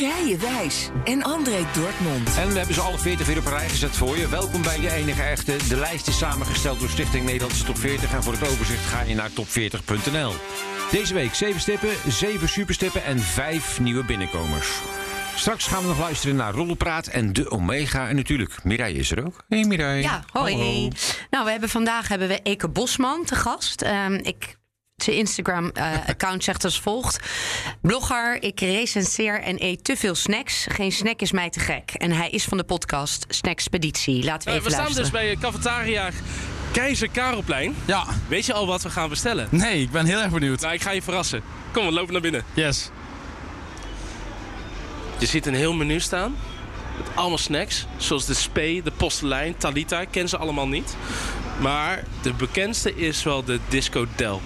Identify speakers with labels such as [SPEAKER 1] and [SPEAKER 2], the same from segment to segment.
[SPEAKER 1] Mireille Wijs en André Dortmund.
[SPEAKER 2] En we hebben ze alle 40 weer op een rij gezet voor je. Welkom bij de enige echte. De lijst is samengesteld door Stichting Nederlandse Top 40. En voor het overzicht ga je naar top40.nl. Deze week 7 stippen, 7 superstippen en 5 nieuwe binnenkomers. Straks gaan we nog luisteren naar Rollenpraat en de Omega. En natuurlijk, Mireille is er ook. Hey Mireille.
[SPEAKER 3] Ja, hoi.
[SPEAKER 2] Hallo.
[SPEAKER 3] Nou, we hebben vandaag hebben we Eke Bosman te gast. Ehm, ik, zijn Instagram-account zegt als volgt. Blogger, ik recenseer en eet te veel snacks. Geen snack is mij te gek. En hij is van de podcast Snackspeditie. Laten we
[SPEAKER 4] Eh,
[SPEAKER 3] even
[SPEAKER 4] we staan
[SPEAKER 3] luisteren.
[SPEAKER 4] dus bij eh, cafetaria Keizer Karelplein.
[SPEAKER 5] Ja,
[SPEAKER 4] Weet je al wat we gaan bestellen?
[SPEAKER 5] nee, ik ben heel erg benieuwd.
[SPEAKER 4] Nou, ik ga je verrassen. Kom, we lopen naar binnen.
[SPEAKER 5] Yes.
[SPEAKER 4] Je ziet een heel menu staan. Met allemaal snacks. Zoals de spee, de postelijn, Talita. Ik ken ze allemaal niet. Maar de bekendste is wel de Disco Del.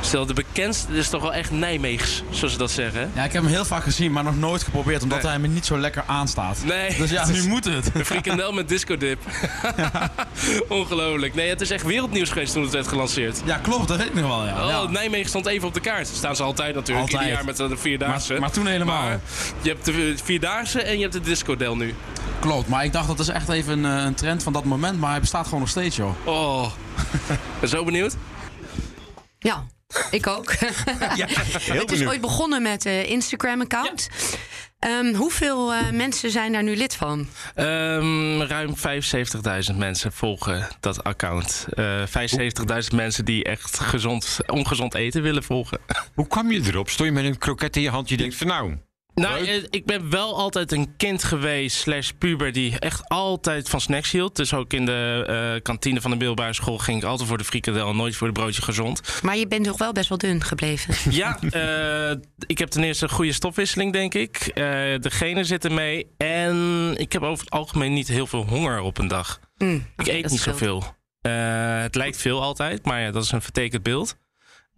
[SPEAKER 4] Stel, de bekendste is toch wel echt Nijmeegs, zoals ze dat zeggen.
[SPEAKER 5] Ja, ik heb hem heel vaak gezien, maar nog nooit geprobeerd, omdat
[SPEAKER 4] Nee.
[SPEAKER 5] hij me niet zo lekker aanstaat.
[SPEAKER 4] Nee,
[SPEAKER 5] Dus ja, nu moet het.
[SPEAKER 4] Een frikandel met disco dip. Ongelooflijk. Nee, het is echt wereldnieuws geweest toen het werd gelanceerd.
[SPEAKER 5] Ja, klopt, dat weet ik nog wel. Ja.
[SPEAKER 4] Oh,
[SPEAKER 5] ja.
[SPEAKER 4] Nijmegen stond even op de kaart. Staan ze altijd natuurlijk.
[SPEAKER 5] Altijd.
[SPEAKER 4] Ieder jaar met de Vierdaagse.
[SPEAKER 5] Maar, maar toen helemaal.
[SPEAKER 4] Maar je hebt de Vierdaagse en je hebt de discodel nu.
[SPEAKER 5] Klopt, maar ik dacht dat is echt even een, eh, een trend van dat moment, maar hij bestaat gewoon nog steeds, joh.
[SPEAKER 4] Oh, ben zo benieuwd.
[SPEAKER 3] Ja, ik ook. het is ooit begonnen met een Instagram-account. Ehm, hoeveel eh, mensen zijn daar nu lid van?
[SPEAKER 4] Ehm, ruim 75.000 mensen volgen dat account. Eh 75.000 mensen die echt gezond, ongezond eten willen volgen.
[SPEAKER 2] Hoe kwam je erop? Stond je met een kroket in je hand? Je denkt van nou,
[SPEAKER 4] Nou, eh, ik ben wel altijd een kind geweest, slash puber, die echt altijd van snacks hield. Dus ook in de eh, kantine van de middelbare school ging ik altijd voor de frikandel, nooit voor de broodje gezond.
[SPEAKER 3] Maar je bent toch wel best wel dun gebleven.
[SPEAKER 4] Ja, eh, ik heb ten eerste een goede stofwisseling, denk ik. Eh de genen zitten mee. En ik heb over het algemeen niet heel veel honger op een dag.
[SPEAKER 3] Mm,
[SPEAKER 4] Ik eet niet zoveel. Het lijkt veel altijd, maar ja, dat is een vertekend beeld.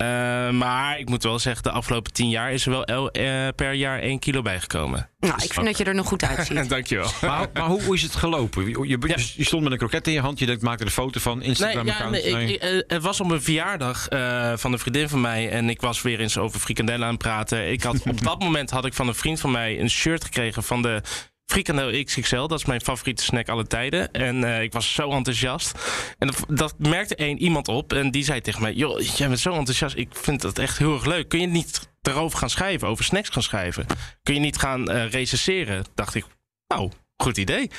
[SPEAKER 4] Eh, maar ik moet wel zeggen, de afgelopen tien jaar is er wel el- eh, per jaar één kilo bijgekomen.
[SPEAKER 3] Nou, ik vind dat je er nog goed uitziet.
[SPEAKER 4] Dankjewel.
[SPEAKER 2] maar, maar hoe, hoe is het gelopen? Je, je,
[SPEAKER 4] Ja.
[SPEAKER 2] je stond met een kroket in je hand, je denkt, maak er een foto van,
[SPEAKER 4] Nee,
[SPEAKER 2] Instagram-account.
[SPEAKER 4] ja, nee, ik- ik- eh, het was op een verjaardag eh, van een vriendin van mij. En ik was weer eens over frikandellen aan het praten. Ik had, op dat moment had ik van een vriend van mij een shirt gekregen van de frikandel XXL. Dat is mijn favoriete snack alle tijden. En eh, ik was zo enthousiast. En dat, dat merkte één iemand op. En die zei tegen mij, joh, jij bent zo enthousiast. Ik vind dat echt heel erg leuk. Kun je niet erover gaan schrijven, over snacks gaan schrijven? Kun je niet gaan eh recenseren? Dacht ik, nou... Goed idee.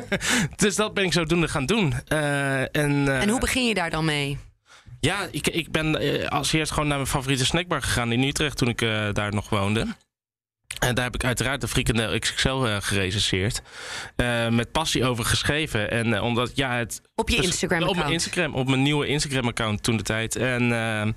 [SPEAKER 4] dus dat ben ik zodoende gaan doen. Eh, en,
[SPEAKER 3] En hoe begin je daar dan mee?
[SPEAKER 4] ja, ik, ik ben als eerst gewoon naar mijn favoriete snackbar gegaan in Utrecht toen ik daar nog woonde. En daar heb ik uiteraard de frikandel XXL gerecenseerd. Eh, met passie over geschreven. En eh, omdat, ja, het...
[SPEAKER 3] Op je
[SPEAKER 4] dus-
[SPEAKER 3] Instagram-account?
[SPEAKER 4] Op mijn Instagram, op mijn nieuwe Instagram-account toen de tijd. En... eh,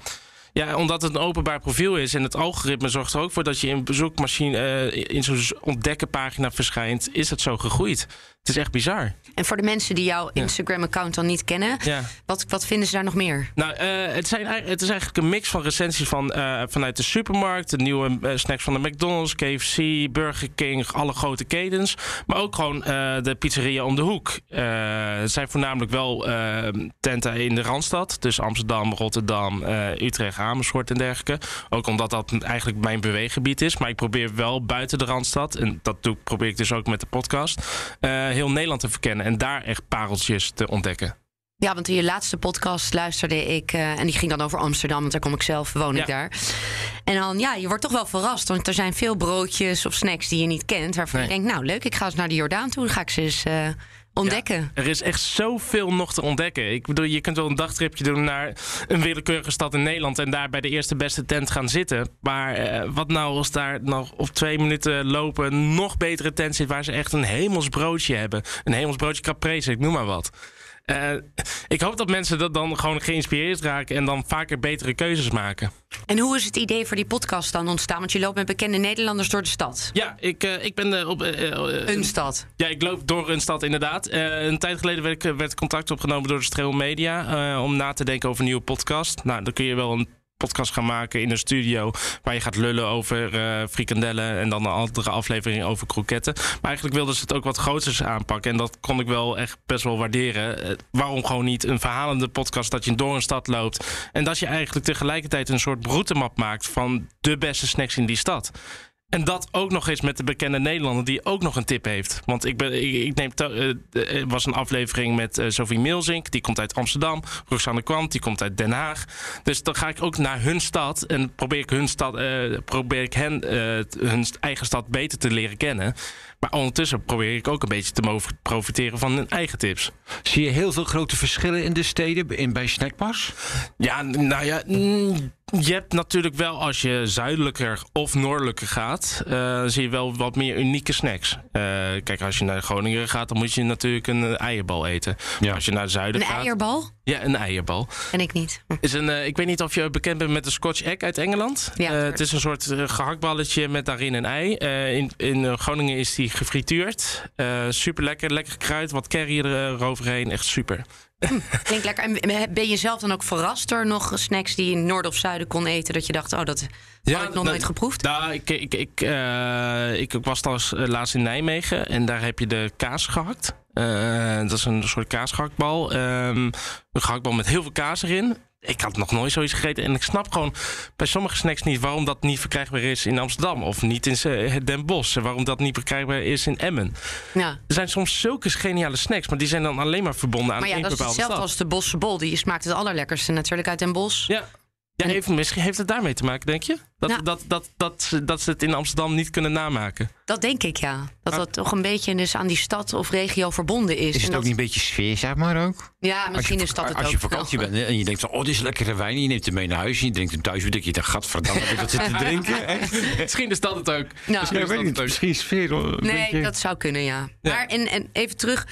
[SPEAKER 4] ja, omdat het een openbaar profiel is en het algoritme zorgt er ook voor dat je in bezoekmachine eh, in zo'n ontdekkenpagina verschijnt, is het zo gegroeid. Het is echt bizar.
[SPEAKER 3] En voor de mensen die jouw Instagram-account dan niet kennen,
[SPEAKER 4] Ja.
[SPEAKER 3] wat, wat vinden ze daar nog meer?
[SPEAKER 4] Nou, eh, het, zijn, eigenlijk- het is eigenlijk een mix van recensies van, eh, vanuit de supermarkt, de nieuwe eh, snacks van de McDonald's, KFC, Burger King, alle grote ketens. Maar ook gewoon de pizzeria om de hoek. Het zijn voornamelijk wel tenten in de Randstad. Dus Amsterdam, Rotterdam, Utrecht, Amersfoort en dergelijke. Ook omdat dat eigenlijk mijn beweeggebied is. Maar ik probeer wel buiten de Randstad, en dat doe, probeer ik dus ook met de podcast, heel Nederland te verkennen. En daar echt pareltjes te ontdekken.
[SPEAKER 3] Ja, want in je laatste podcast luisterde ik, eh, en die ging dan over Amsterdam, want daar kom ik zelf, woon ik daar. En dan, ja, je wordt toch wel verrast, want er zijn veel broodjes of snacks die je niet kent, waarvan je denkt, nou leuk, ik ga eens naar de Jordaan toe, dan ga ik ze eens eh, ontdekken.
[SPEAKER 4] Er is echt zoveel nog te ontdekken. Ik bedoel, je kunt wel een dagtripje doen naar een willekeurige stad in Nederland en daar bij de eerste beste tent gaan zitten. Maar eh, wat nou als daar nog op twee minuten lopen nog betere tent zit waar ze echt een hemels broodje hebben. Een hemels broodje caprese, ik noem maar wat. Eh, ik hoop dat mensen dat dan gewoon geïnspireerd raken en dan vaker betere keuzes maken.
[SPEAKER 3] En hoe is het idee voor die podcast dan ontstaan? Want je loopt met bekende Nederlanders door de stad.
[SPEAKER 4] Ja, ik, eh, ik ben eh, op.
[SPEAKER 3] Een stad.
[SPEAKER 4] Ja, ik loop door een stad inderdaad. Een tijd geleden werd, werd contact opgenomen door de Streel Media om na te denken over een nieuwe podcast. Nou, dan kun je wel een podcast gaan maken in een studio waar je gaat lullen over eh, frikandellen en dan een andere aflevering over kroketten. Maar eigenlijk wilden ze het ook wat groters aanpakken en dat kon ik wel echt best wel waarderen. Eh, waarom gewoon niet een verhalende podcast dat je door een stad loopt en dat je eigenlijk tegelijkertijd een soort routemap maakt van de beste snacks in die stad. En dat ook nog eens met de bekende Nederlander die ook nog een tip heeft. Want ik, ben, ik, neem eh, er was een aflevering met eh, Sophie Milzink. Die komt uit Amsterdam. Roxanne Kwant, die komt uit Den Haag. Dus dan ga ik ook naar hun stad. En probeer ik, hun stad, eh, probeer ik hen eh, hun eigen stad beter te leren kennen. Maar ondertussen probeer ik ook een beetje te mogen profiteren van hun eigen tips.
[SPEAKER 2] Zie je heel veel grote verschillen in de steden in, bij snackbars?
[SPEAKER 4] Ja, nou ja, mm, je hebt natuurlijk wel als je zuidelijker of noordelijker gaat, eh, zie je wel wat meer unieke snacks. Eh, kijk, als je naar Groningen gaat, dan moet je natuurlijk een eh, eierbal eten.
[SPEAKER 2] Ja.
[SPEAKER 4] Als je naar het zuiden
[SPEAKER 3] Een
[SPEAKER 4] gaat.
[SPEAKER 3] eierbal?
[SPEAKER 4] Ja, een eierbal.
[SPEAKER 3] En ik niet.
[SPEAKER 4] Is een, eh, ik weet niet of je bekend bent met de Scotch egg uit Engeland.
[SPEAKER 3] Ja,
[SPEAKER 4] Eh, het is een soort eh, gehaktballetje met daarin een ei. Eh, in, in Groningen is die gefrituurd. Eh super lekker, lekker kruid, wat curry eroverheen. Echt super.
[SPEAKER 3] Klinkt lekker. En ben je zelf dan ook verrast door nog snacks die je in noord of zuiden kon eten? Dat je dacht, oh, dat had ik nog
[SPEAKER 4] nou,
[SPEAKER 3] nooit geproefd?
[SPEAKER 4] Nou, ik, ik, ik, eh, ik, ik was eh, laatst in Nijmegen en daar heb je de kaas gehakt. Eh, dat is een soort kaasgehaktbal. Ehm, een gehaktbal met heel veel kaas erin. Ik had nog nooit zoiets gegeten. En ik snap gewoon bij sommige snacks niet waarom dat niet verkrijgbaar is in Amsterdam. Of niet in eh, Den Bosch. En waarom dat niet verkrijgbaar is in Emmen.
[SPEAKER 3] Ja.
[SPEAKER 4] Er zijn soms zulke geniale snacks, maar die zijn dan alleen maar verbonden aan
[SPEAKER 3] Maar ja,
[SPEAKER 4] één
[SPEAKER 3] dat is
[SPEAKER 4] bepaalde
[SPEAKER 3] hetzelfde
[SPEAKER 4] stad.
[SPEAKER 3] als de Bosse bol. Die smaakt het allerlekkerste natuurlijk uit Den Bosch.
[SPEAKER 4] Ja. Ja, heeft, misschien heeft het daarmee te maken, denk je? Dat,
[SPEAKER 3] Nou.
[SPEAKER 4] dat, dat, dat, ze- dat ze het in Amsterdam niet kunnen namaken.
[SPEAKER 3] Dat denk ik, ja. Dat
[SPEAKER 4] Ah.
[SPEAKER 3] dat toch een beetje dus aan die stad of regio verbonden is.
[SPEAKER 2] Is
[SPEAKER 3] En
[SPEAKER 2] het
[SPEAKER 3] dat-
[SPEAKER 2] ook niet een beetje sfeer, zeg maar ook?
[SPEAKER 3] Ja, misschien
[SPEAKER 2] als je,
[SPEAKER 3] is dat het
[SPEAKER 2] Als
[SPEAKER 3] ook.
[SPEAKER 2] je op vakantie bent en je denkt van, oh, dit is lekkere wijn. En je neemt hem mee naar huis en je drinkt hem thuis. Dan denk je, dan gadverdamme, heb ik dat zitten drinken. Echt?
[SPEAKER 4] Misschien is dat het ook.
[SPEAKER 3] Nou.
[SPEAKER 4] Misschien
[SPEAKER 2] Ja,
[SPEAKER 4] is dat het ook.
[SPEAKER 2] Misschien sfeer. hoor,
[SPEAKER 3] Nee,
[SPEAKER 2] beetje-
[SPEAKER 3] dat zou kunnen, ja.
[SPEAKER 4] Ja.
[SPEAKER 3] Maar en, en even terug.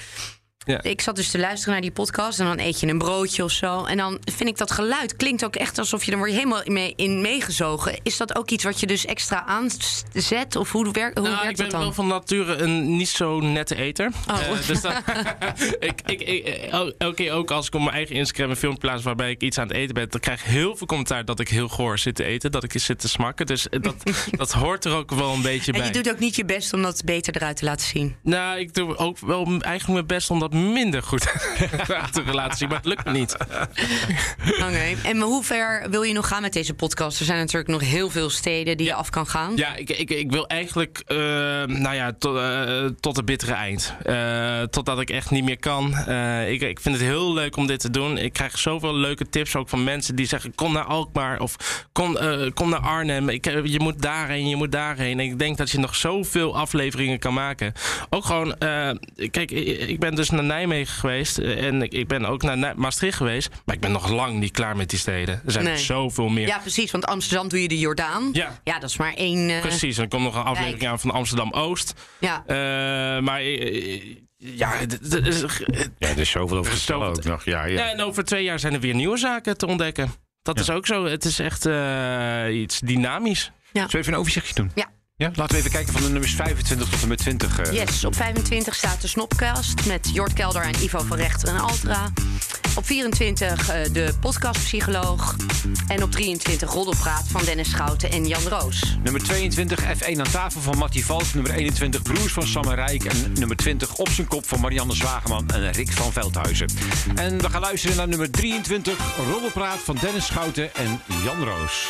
[SPEAKER 4] Ja.
[SPEAKER 3] Ik zat dus te luisteren naar die podcast en dan eet je een broodje of zo. En dan vind ik dat geluid klinkt ook echt alsof je er word je helemaal mee, in meegezogen. Is dat ook iets wat je dus extra aanzet? Of hoe, werkt hoe
[SPEAKER 4] Nou, ik
[SPEAKER 3] werkt
[SPEAKER 4] ben
[SPEAKER 3] dat dan?
[SPEAKER 4] wel van nature een niet zo nette eter.
[SPEAKER 3] Oh.
[SPEAKER 4] Eh, dus ik, ik, ik, el- elke keer ook als ik op mijn eigen Instagram een film plaats waarbij ik iets aan het eten ben, dan krijg ik heel veel commentaar dat ik heel goor zit te eten, dat ik zit te smakken. Dus eh, dat, dat hoort er ook wel een beetje
[SPEAKER 3] En
[SPEAKER 4] bij.
[SPEAKER 3] je doet ook niet je best om dat beter eruit te laten zien.
[SPEAKER 4] Nou, ik doe ook wel eigenlijk mijn best om dat minder goed te laten zien, maar het lukt me niet.
[SPEAKER 3] Oké. En hoe ver wil je nog gaan met deze podcast? Er zijn natuurlijk nog heel veel steden die je af kan gaan.
[SPEAKER 4] Ja, ik, ik, ik wil eigenlijk, eh, nou ja, tot, eh, tot het bittere eind. Eh, totdat ik echt niet meer kan. Ik, ik vind het heel leuk om dit te doen. Ik krijg zoveel leuke tips ook van mensen die zeggen: kom naar Alkmaar of kom, kom naar Arnhem. Ik, je moet daarheen, je moet daarheen. En ik denk dat je nog zoveel afleveringen kan maken. Ook gewoon, kijk, ik ik ben dus naar Nijmegen geweest eh, en ik, ik ben ook naar Nij- Maastricht geweest. Maar ik ben nog lang niet klaar met die steden. Er zijn
[SPEAKER 3] Nee.
[SPEAKER 4] er zoveel meer.
[SPEAKER 3] Ja, precies. Want Amsterdam doe je de Jordaan.
[SPEAKER 4] Ja.
[SPEAKER 3] Ja, dat is maar één. eh,
[SPEAKER 4] Precies, en er komt nog een aflevering
[SPEAKER 3] Rijk.
[SPEAKER 4] aan van Amsterdam Oost.
[SPEAKER 3] Ja.
[SPEAKER 4] Eh, maar ja, is-
[SPEAKER 2] Ja, er is zoveel over
[SPEAKER 4] Er
[SPEAKER 2] te ook nog. Ja, ja.
[SPEAKER 4] ja, en over twee jaar zijn er weer nieuwe zaken te ontdekken. Dat is ook zo. Het is echt eh, iets dynamisch.
[SPEAKER 2] Zullen we even een overzichtje doen?
[SPEAKER 3] Ja.
[SPEAKER 2] Ja, laten we even kijken van de nummers 25 tot en met 20. eh.
[SPEAKER 3] Yes, op 25 staat de Snopcast met Jort Kelder en Ivo van Rechter en Altra. Op 24 eh, de podcastpsycholoog. En op 23 Roddelpraat van Dennis Schouten en Jan Roos.
[SPEAKER 2] Nummer 22 F1 aan tafel van Mattie Valk. Nummer 21 Broers van Sam en Rijk. En nummer 20 Op zijn kop van Marianne Zwageman en Rick van Veldhuizen. En we gaan luisteren naar nummer 23 Roddelpraat van Dennis Schouten en Jan Roos.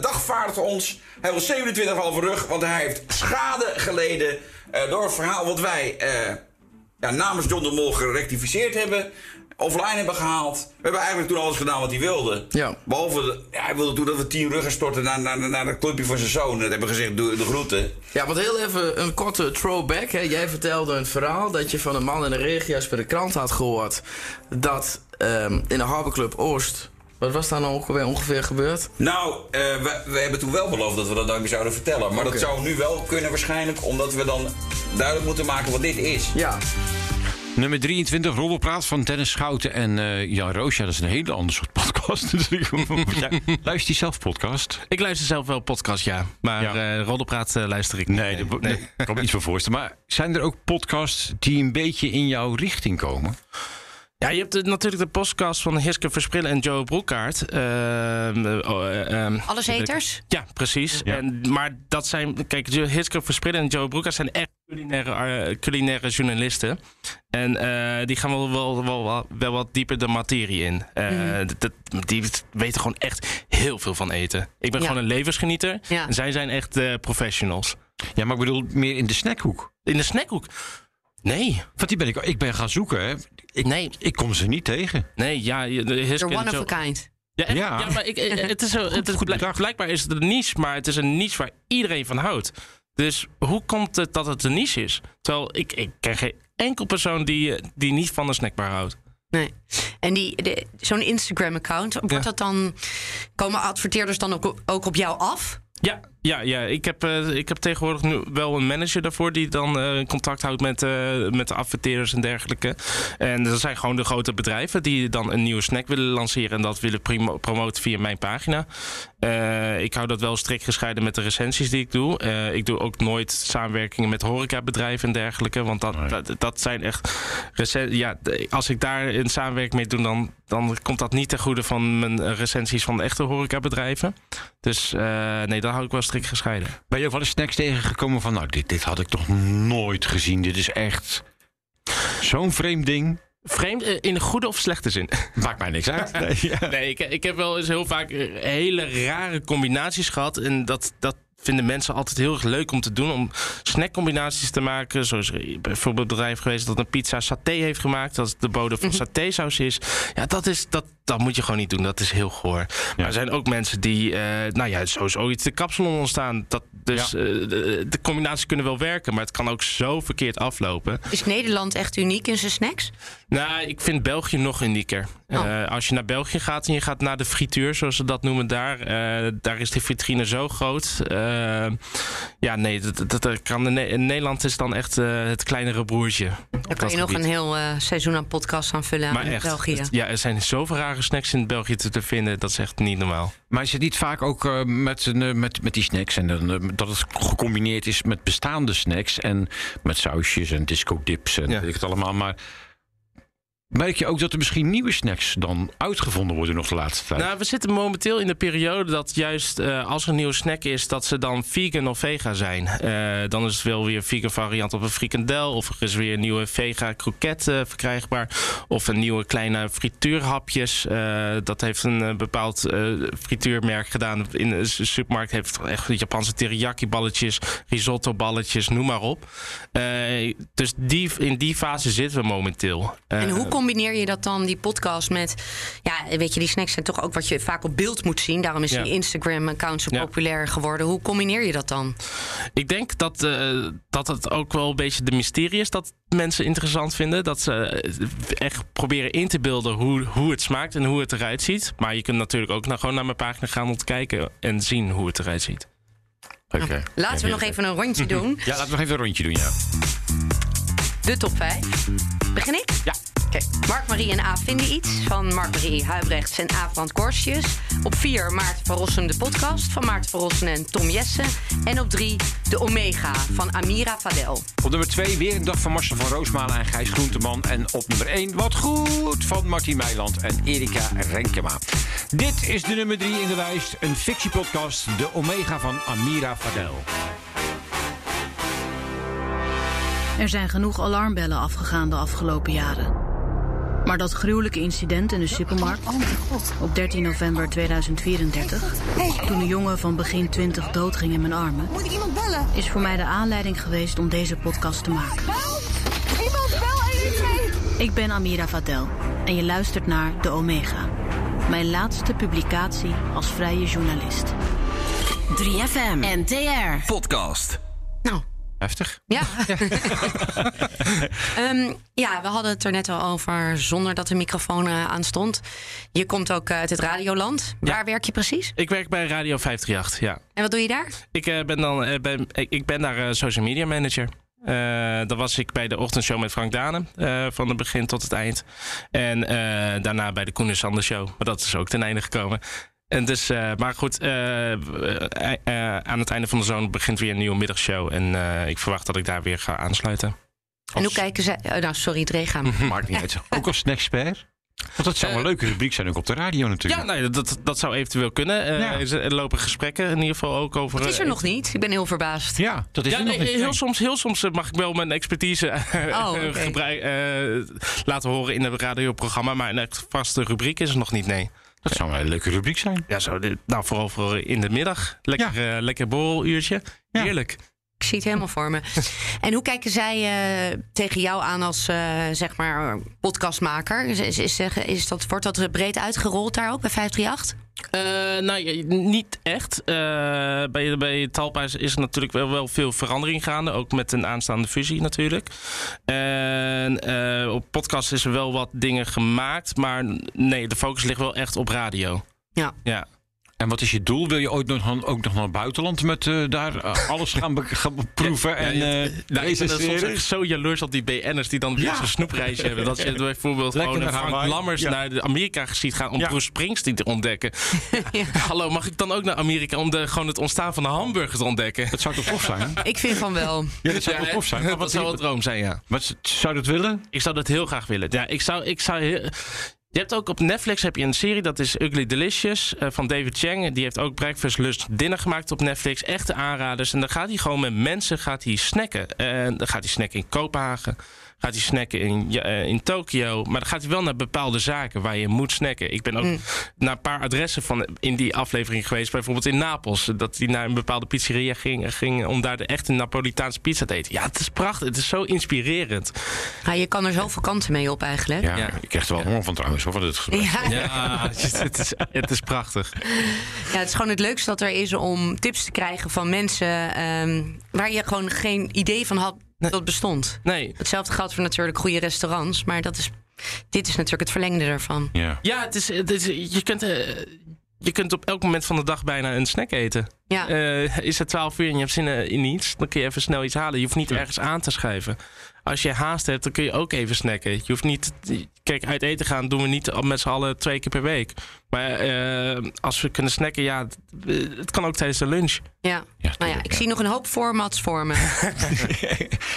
[SPEAKER 6] Dagvaardt ons. Hij wil 27,5 rug, want hij heeft schade geleden eh, door het verhaal wat wij eh, ja, namens John de Mol gerectificeerd hebben. Offline hebben gehaald. We hebben eigenlijk toen alles gedaan wat hij wilde.
[SPEAKER 7] Ja.
[SPEAKER 6] Behalve, de- ja, hij wilde toen dat we 10 ruggen storten naar, naar, naar het clubje van zijn zoon. Dat hebben we gezegd, doe de groeten.
[SPEAKER 7] Ja, want heel even een korte throwback. Hè. Jij vertelde een verhaal dat je van een man in de regio's bij de krant had gehoord. dat ehm, in de Harborclub Oost Wat was daar nou ongeveer, ongeveer gebeurd?
[SPEAKER 6] Nou, eh, we, we hebben toen wel beloofd dat we dat dan zouden vertellen. Maar dat zou nu wel kunnen waarschijnlijk, omdat we dan duidelijk moeten maken wat dit is.
[SPEAKER 7] Ja.
[SPEAKER 2] Nummer 23, Roddelpraat van Dennis Schouten en eh, Jan Roos. Ja, dat is een hele ander soort podcast. natuurlijk. Ja, luister je zelf podcast?
[SPEAKER 4] Ik luister zelf wel podcast, ja. Maar
[SPEAKER 2] Ja.
[SPEAKER 4] eh roddelpraat luister ik niet.
[SPEAKER 2] Nee, nee. ik kan me iets voor voorstellen. Maar zijn er ook podcasts die een beetje in jouw richting komen?
[SPEAKER 4] Ja, je hebt de- natuurlijk de podcast van Hiske Versprillen en Joe Broekaart. Ehm, eh, oh, eh, ehm,
[SPEAKER 3] Alles haters?
[SPEAKER 4] Ja, precies.
[SPEAKER 2] Ja.
[SPEAKER 4] En, maar dat zijn, kijk, Hiske Versprillen en Joe Broekaart zijn echt culinaire, culinaire journalisten. En eh, die gaan wel, wel, wel, wel, wel wat dieper de materie in. Eh, dat- dat- die weten gewoon echt heel veel van eten. Ik ben
[SPEAKER 3] Ja.
[SPEAKER 4] gewoon een levensgenieter.
[SPEAKER 3] Ja.
[SPEAKER 4] En zij zijn echt eh, professionals.
[SPEAKER 2] Ja, maar ik bedoel meer in de snackhoek.
[SPEAKER 4] In de snackhoek? Nee.
[SPEAKER 2] Want die ben ik, ik ben gaan zoeken. Hè. Ik,
[SPEAKER 4] Nee.
[SPEAKER 2] ik kom ze niet tegen.
[SPEAKER 4] Nee, ja, de en
[SPEAKER 3] one of a kind.
[SPEAKER 4] Ja, echt?
[SPEAKER 2] Ja.
[SPEAKER 4] ja. maar ik, het is zo, het is
[SPEAKER 2] goed
[SPEAKER 4] blijkbaar is het een niche, maar het is een niche waar iedereen van houdt. Dus hoe komt het dat het een niche is? Terwijl ik, ik ken geen enkel persoon die, eh, die niet van een snackbar houdt.
[SPEAKER 3] Nee. En die, de- zo'n Instagram-account, wordt
[SPEAKER 4] Ja.
[SPEAKER 3] dat dan. Komen adverteerders dan ook, ook op jou af?
[SPEAKER 4] Ja, ja, ja. Ik, heb, eh, ik heb tegenwoordig nu wel een manager daarvoor die dan eh, contact houdt met, eh, met de adverteerders en dergelijke. En dat zijn gewoon de grote bedrijven die dan een nieuwe snack willen lanceren en dat willen promoten via mijn pagina. Ik hou dat wel strikt gescheiden met de recensies die ik doe. Ik doe ook nooit samenwerkingen met horecabedrijven en dergelijke, want dat, dat, dat zijn echt. recen- Ja, als ik daar een samenwerking mee doe, dan, dan komt dat niet ten goede van mijn recensies van de echte horecabedrijven. Dus nee, dat hou ik wel strikt gescheiden.
[SPEAKER 2] Ben je ook wel eens snacks tegengekomen van... nou, dit, dit had ik toch nooit gezien. Dit is echt zo'n vreemd ding.
[SPEAKER 4] Vreemd eh, in de goede of slechte zin?
[SPEAKER 2] Maakt mij niks uit. Nee, ja.
[SPEAKER 4] Nee, ik, ik heb wel eens heel vaak eh, hele rare combinaties gehad. En dat, dat vinden mensen altijd heel erg leuk om te doen. Om snackcombinaties te maken. Zo is er bijvoorbeeld een bedrijf geweest dat een pizza saté heeft gemaakt. Dat de bodem van satésaus is. Ja, dat, is dat, dat moet je gewoon niet doen. Dat is heel goor. Maar er zijn ook mensen die, eh, nou ja, sowieso iets de kapsalon ontstaan. Dat, dus
[SPEAKER 2] Ja.
[SPEAKER 4] eh, de, de combinaties kunnen wel werken. Maar het kan ook zo verkeerd aflopen.
[SPEAKER 3] Is Nederland echt uniek in zijn snacks?
[SPEAKER 4] Nou, ik vind België nog unieker.
[SPEAKER 3] Oh.
[SPEAKER 4] Eh, als je naar België gaat en je gaat naar de frituur, zoals ze dat noemen daar, eh, daar is de vitrine zo groot. Eh, ja, nee, dat, dat, dat kan in, Nederland is dan echt eh, het kleinere broertje.
[SPEAKER 3] Daar kan je nog een heel eh, seizoen aan podcast aan vullen
[SPEAKER 4] Maar
[SPEAKER 3] in
[SPEAKER 4] echt,
[SPEAKER 3] België.
[SPEAKER 4] het- ja, er zijn zoveel rare snacks in België te, te vinden, dat is echt niet normaal.
[SPEAKER 2] Maar is het niet vaak ook eh, met, een, met, met die snacks... en dan, dat het gecombineerd is met bestaande snacks... en met sausjes en disco dips en
[SPEAKER 4] Ja.
[SPEAKER 2] weet ik het allemaal. Maar merk je ook dat er misschien nieuwe snacks dan uitgevonden worden nog de laatste tijd?
[SPEAKER 4] Nou, we zitten momenteel in de periode dat juist eh, als er een nieuwe snack is, dat ze dan vegan of vega zijn. Eh, dan is het wel weer een vegan variant op een frikandel. Of er is weer een nieuwe vega kroket eh, verkrijgbaar. Of een nieuwe kleine frituurhapjes. Eh, dat heeft een bepaald eh, frituurmerk gedaan. In de supermarkt heeft echt Japanse teriyaki balletjes, risotto balletjes, noem maar op. Eh, dus die, in die fase zitten we momenteel.
[SPEAKER 3] En hoe combineer je dat dan, die podcast, met... Ja, weet je, die snacks zijn toch ook wat je vaak op beeld moet zien. Daarom is
[SPEAKER 4] Ja.
[SPEAKER 3] die Instagram-account zo
[SPEAKER 4] Ja.
[SPEAKER 3] populair geworden. Hoe combineer je dat dan?
[SPEAKER 4] Ik denk dat, eh, dat het ook wel een beetje de mysterie is dat mensen interessant vinden. Dat ze eh, echt proberen in te beelden hoe, hoe het smaakt en hoe het eruit ziet. Maar je kunt natuurlijk ook naar, gewoon naar mijn pagina gaan om te kijken en zien hoe het eruit ziet.
[SPEAKER 2] Oké.
[SPEAKER 3] Laten we nog even een rondje doen.
[SPEAKER 2] Ja, laten we nog even een rondje doen, ja.
[SPEAKER 3] De top 5. Begin ik?
[SPEAKER 4] Ja.
[SPEAKER 3] Oké. Mark, Marie en A vinden iets van Mark-Marie Huibrechts en A. van Korstjes. Op 4 Maarten van Rossum de podcast van Maarten van Rossum en Tom Jessen. En op 3 de Omega van Amira Fadel.
[SPEAKER 2] Op nummer 2 weer een dag van Marcel van Roosmalen en Gijs Groenteman. En op nummer 1 wat goed van Martin Meiland en Erika Renkema. Dit is de nummer 3 in de lijst. Een fictiepodcast, de Omega van Amira Fadel.
[SPEAKER 8] Er zijn genoeg alarmbellen afgegaan de afgelopen jaren. Maar dat gruwelijke incident in de supermarkt op 13 november 2034, toen een jongen van begin 20 doodging in mijn armen,
[SPEAKER 9] Moet ik iemand bellen?
[SPEAKER 8] is voor mij de aanleiding geweest om deze podcast te maken.
[SPEAKER 9] Help! Iemand bel 112!
[SPEAKER 8] Ik ben Amira Vadel en je luistert naar De Omega. Mijn laatste publicatie als vrije journalist.
[SPEAKER 1] 3FM. NTR.
[SPEAKER 7] Podcast.
[SPEAKER 2] Heftig.
[SPEAKER 3] Ja. Ehm, ja, we hadden het er net al over zonder dat de microfoon eh, aan stond. Je komt ook uit het radioland. Waar werk je precies?
[SPEAKER 4] Ik werk bij Radio 538, ja.
[SPEAKER 3] En wat doe je daar?
[SPEAKER 4] Ik, eh, ben, dan, eh, ben, ik, ben daar social media manager. Eh dat was ik bij de ochtendshow met Frank Danen. van het begin tot het eind. En daarna bij de Koen en Sander show. Maar dat is ook ten einde gekomen. En dus, eh, maar goed, eh, eh, aan het einde van de zomer begint weer een nieuwe middagshow. En eh, ik verwacht dat ik daar weer ga aansluiten.
[SPEAKER 3] En hoe kijken zij... oh, nou, sorry, het regaan.
[SPEAKER 2] Maakt niet uit. Ook als snackspert. Want dat zou een leuke rubriek zijn ook op de radio natuurlijk.
[SPEAKER 4] Ja, nee, dat, dat zou eventueel kunnen. Eh,
[SPEAKER 2] Ja.
[SPEAKER 4] Er lopen gesprekken in ieder geval ook over...
[SPEAKER 3] Het is er nog niet. Ik ben heel verbaasd.
[SPEAKER 2] Ja, dat is
[SPEAKER 4] ja,
[SPEAKER 2] er
[SPEAKER 4] nee,
[SPEAKER 2] nog niet.
[SPEAKER 4] heel, soms, heel soms mag ik wel mijn expertise eh,
[SPEAKER 3] Oh,
[SPEAKER 4] laten horen in het radioprogramma. Maar een echt vaste rubriek is er nog niet, nee.
[SPEAKER 2] Dat zou een leuke rubriek zijn.
[SPEAKER 4] Ja, zo, nou, vooral voor in de middag. Lekker, eh, lekker borreluurtje.
[SPEAKER 2] Ja.
[SPEAKER 4] Heerlijk.
[SPEAKER 3] Ik zie het helemaal voor me. En hoe kijken zij eh, tegen jou aan als eh, zeg maar podcastmaker? Is, is, is, is dat, wordt dat breed uitgerold daar ook bij 538?
[SPEAKER 4] Eh, nou, niet echt. Eh, bij, bij Talpa is, is er natuurlijk wel, wel veel verandering gaande. Ook met een aanstaande fusie natuurlijk. En eh, op podcast is er wel wat dingen gemaakt. Maar nee, de focus ligt wel echt op radio.
[SPEAKER 3] Ja.
[SPEAKER 4] Ja.
[SPEAKER 2] En wat is je doel? Wil je ooit nog, ook nog naar het buitenland met eh, daar eh, alles gaan, be- gaan proeven en
[SPEAKER 4] Ja, ja,
[SPEAKER 2] eh
[SPEAKER 4] nou, ik ben soms echt zo jaloers op die BN'ers die dan weer
[SPEAKER 2] Ja.
[SPEAKER 4] zo'n snoepreisje hebben. Dat je bijvoorbeeld
[SPEAKER 2] Lekker
[SPEAKER 4] gewoon Frank
[SPEAKER 2] Hawaii.
[SPEAKER 4] Lammers
[SPEAKER 2] Ja.
[SPEAKER 4] naar de Amerika ziet gaan om
[SPEAKER 2] Ja.
[SPEAKER 4] Bruce Springsteen te ontdekken. Hallo, mag ik dan ook naar Amerika om de, gewoon het ontstaan van de hamburger te ontdekken?
[SPEAKER 2] Dat zou toch tof zijn?
[SPEAKER 3] Ik vind van wel.
[SPEAKER 2] Ja, dat zou toch tof zijn? Maar
[SPEAKER 4] Dat
[SPEAKER 2] wat,
[SPEAKER 4] zou een droom zijn, ja.
[SPEAKER 2] wat zou je dat willen?
[SPEAKER 4] Ik zou dat heel graag willen. Ja, ik zou, ik zou heel- Je hebt ook op Netflix heb je een serie, dat is Ugly Delicious eh, van David Chang. Die heeft ook Breakfast Lust Dinner gemaakt op Netflix. Echte aanraders. En dan gaat hij gewoon met mensen gaat hij snacken. En dan gaat hij snacken in Kopenhagen. Gaat hij snacken in, eh, in Tokio. Maar dan gaat hij wel naar bepaalde zaken waar je moet snacken. Ik ben ook naar een paar adressen van in die aflevering geweest. Bijvoorbeeld in Napels. Dat hij naar een bepaalde pizzeria ging, ging om daar de echte Napolitaanse pizza te eten. Ja, het is prachtig. Het is zo inspirerend.
[SPEAKER 3] Ja, je kan er zoveel kanten mee op eigenlijk.
[SPEAKER 2] Ja,
[SPEAKER 4] Ja.
[SPEAKER 2] ik krijg er wel honger van trouwens. Hoor, van dit gesprek.
[SPEAKER 3] Ja.
[SPEAKER 4] Ja, het is, het is prachtig.
[SPEAKER 3] Ja, het is gewoon het leukste dat er is om tips te krijgen van mensen ehm, waar je gewoon geen idee van had dat bestond.
[SPEAKER 4] Nee.
[SPEAKER 3] Hetzelfde geldt voor natuurlijk goede restaurants, maar dat is, dit is natuurlijk het verlengde ervan.
[SPEAKER 2] Ja.
[SPEAKER 4] Ja, het is, het is, je, kunt, eh, je kunt op elk moment van de dag bijna een snack eten.
[SPEAKER 3] Ja.
[SPEAKER 4] Eh, is het 12 uur en je hebt zin eh, in iets, dan kun je even snel iets halen. Je hoeft niet ergens aan te schuiven. Als je haast hebt, dan kun je ook even snacken. Je hoeft niet. Kijk, uit eten gaan doen we niet met z'n allen twee keer per week. Maar eh, als we kunnen snacken, ja, het, het kan ook tijdens de lunch.
[SPEAKER 3] Ja.
[SPEAKER 2] Ja,
[SPEAKER 3] nou ja, ik zie nog een hoop formats voor me.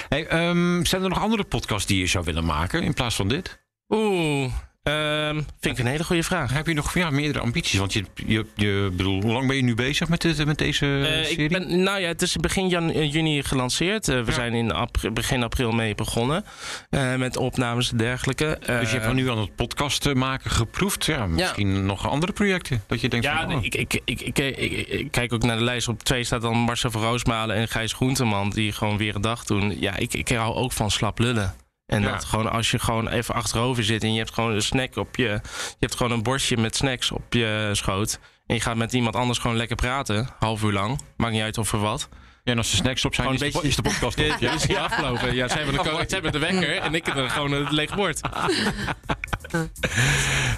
[SPEAKER 2] Hey, ehm, zijn er nog andere podcasts die je zou willen maken in plaats van dit?
[SPEAKER 4] Oeh, ehm, vind ik een hele goede vraag.
[SPEAKER 2] Heb je nog ja, meerdere ambities? Want je, je, je bedoel, hoe lang ben je nu bezig met, dit, met deze
[SPEAKER 4] Eh,
[SPEAKER 2] serie?
[SPEAKER 4] ik ben, nou ja, het is begin jan, eh, juni gelanceerd. Eh, we zijn in begin april mee begonnen. eh, met opnames en dergelijke.
[SPEAKER 2] dus je hebt
[SPEAKER 4] Eh,
[SPEAKER 2] nu aan het podcast eh, maken geproefd. Ja, misschien nog andere projecten. Dat je denkt
[SPEAKER 4] Ja,
[SPEAKER 2] van, oh.
[SPEAKER 4] nee, ik, ik, ik, ik, ik, ik- ik kijk ook naar de lijst. Op twee staat dan Marcel van Roosmalen en Gijs Groenteman. Die gewoon weer een dag doen. Ja, ik, ik hou ook van slap lullen. En
[SPEAKER 2] Ja.
[SPEAKER 4] dat gewoon als je gewoon even achterover zit en je hebt gewoon een snack op je. Je hebt gewoon een bordje met snacks op je schoot. En je gaat met iemand anders gewoon lekker praten. Half uur lang. Maakt niet uit of er wat.
[SPEAKER 2] Ja, en als de snacks op zijn,
[SPEAKER 4] Gewoon
[SPEAKER 2] is,
[SPEAKER 4] een
[SPEAKER 2] de,
[SPEAKER 4] beetje-
[SPEAKER 2] is de podcast op.
[SPEAKER 4] Ja, is die afgelopen. Ja, zij hebben, de, hebben de wekker en ik heb er gewoon een leeg bord.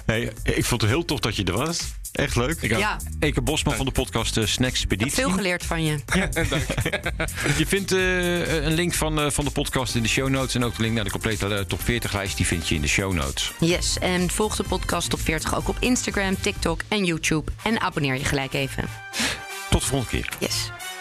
[SPEAKER 2] Hey, ik vond het heel tof dat je er was. Echt leuk.
[SPEAKER 3] Ja,
[SPEAKER 2] Eke Bosman van de podcast uh, Snacks
[SPEAKER 3] ik heb veel geleerd van je.
[SPEAKER 2] Je vindt eh, een link van, eh, van de podcast in de show notes. En ook de link naar de complete top 40 lijst. Die vind je in de show notes.
[SPEAKER 3] Yes, en volg de podcast op 40 ook op Instagram, TikTok en YouTube. En abonneer je gelijk even.
[SPEAKER 2] Tot de volgende keer.
[SPEAKER 3] Yes.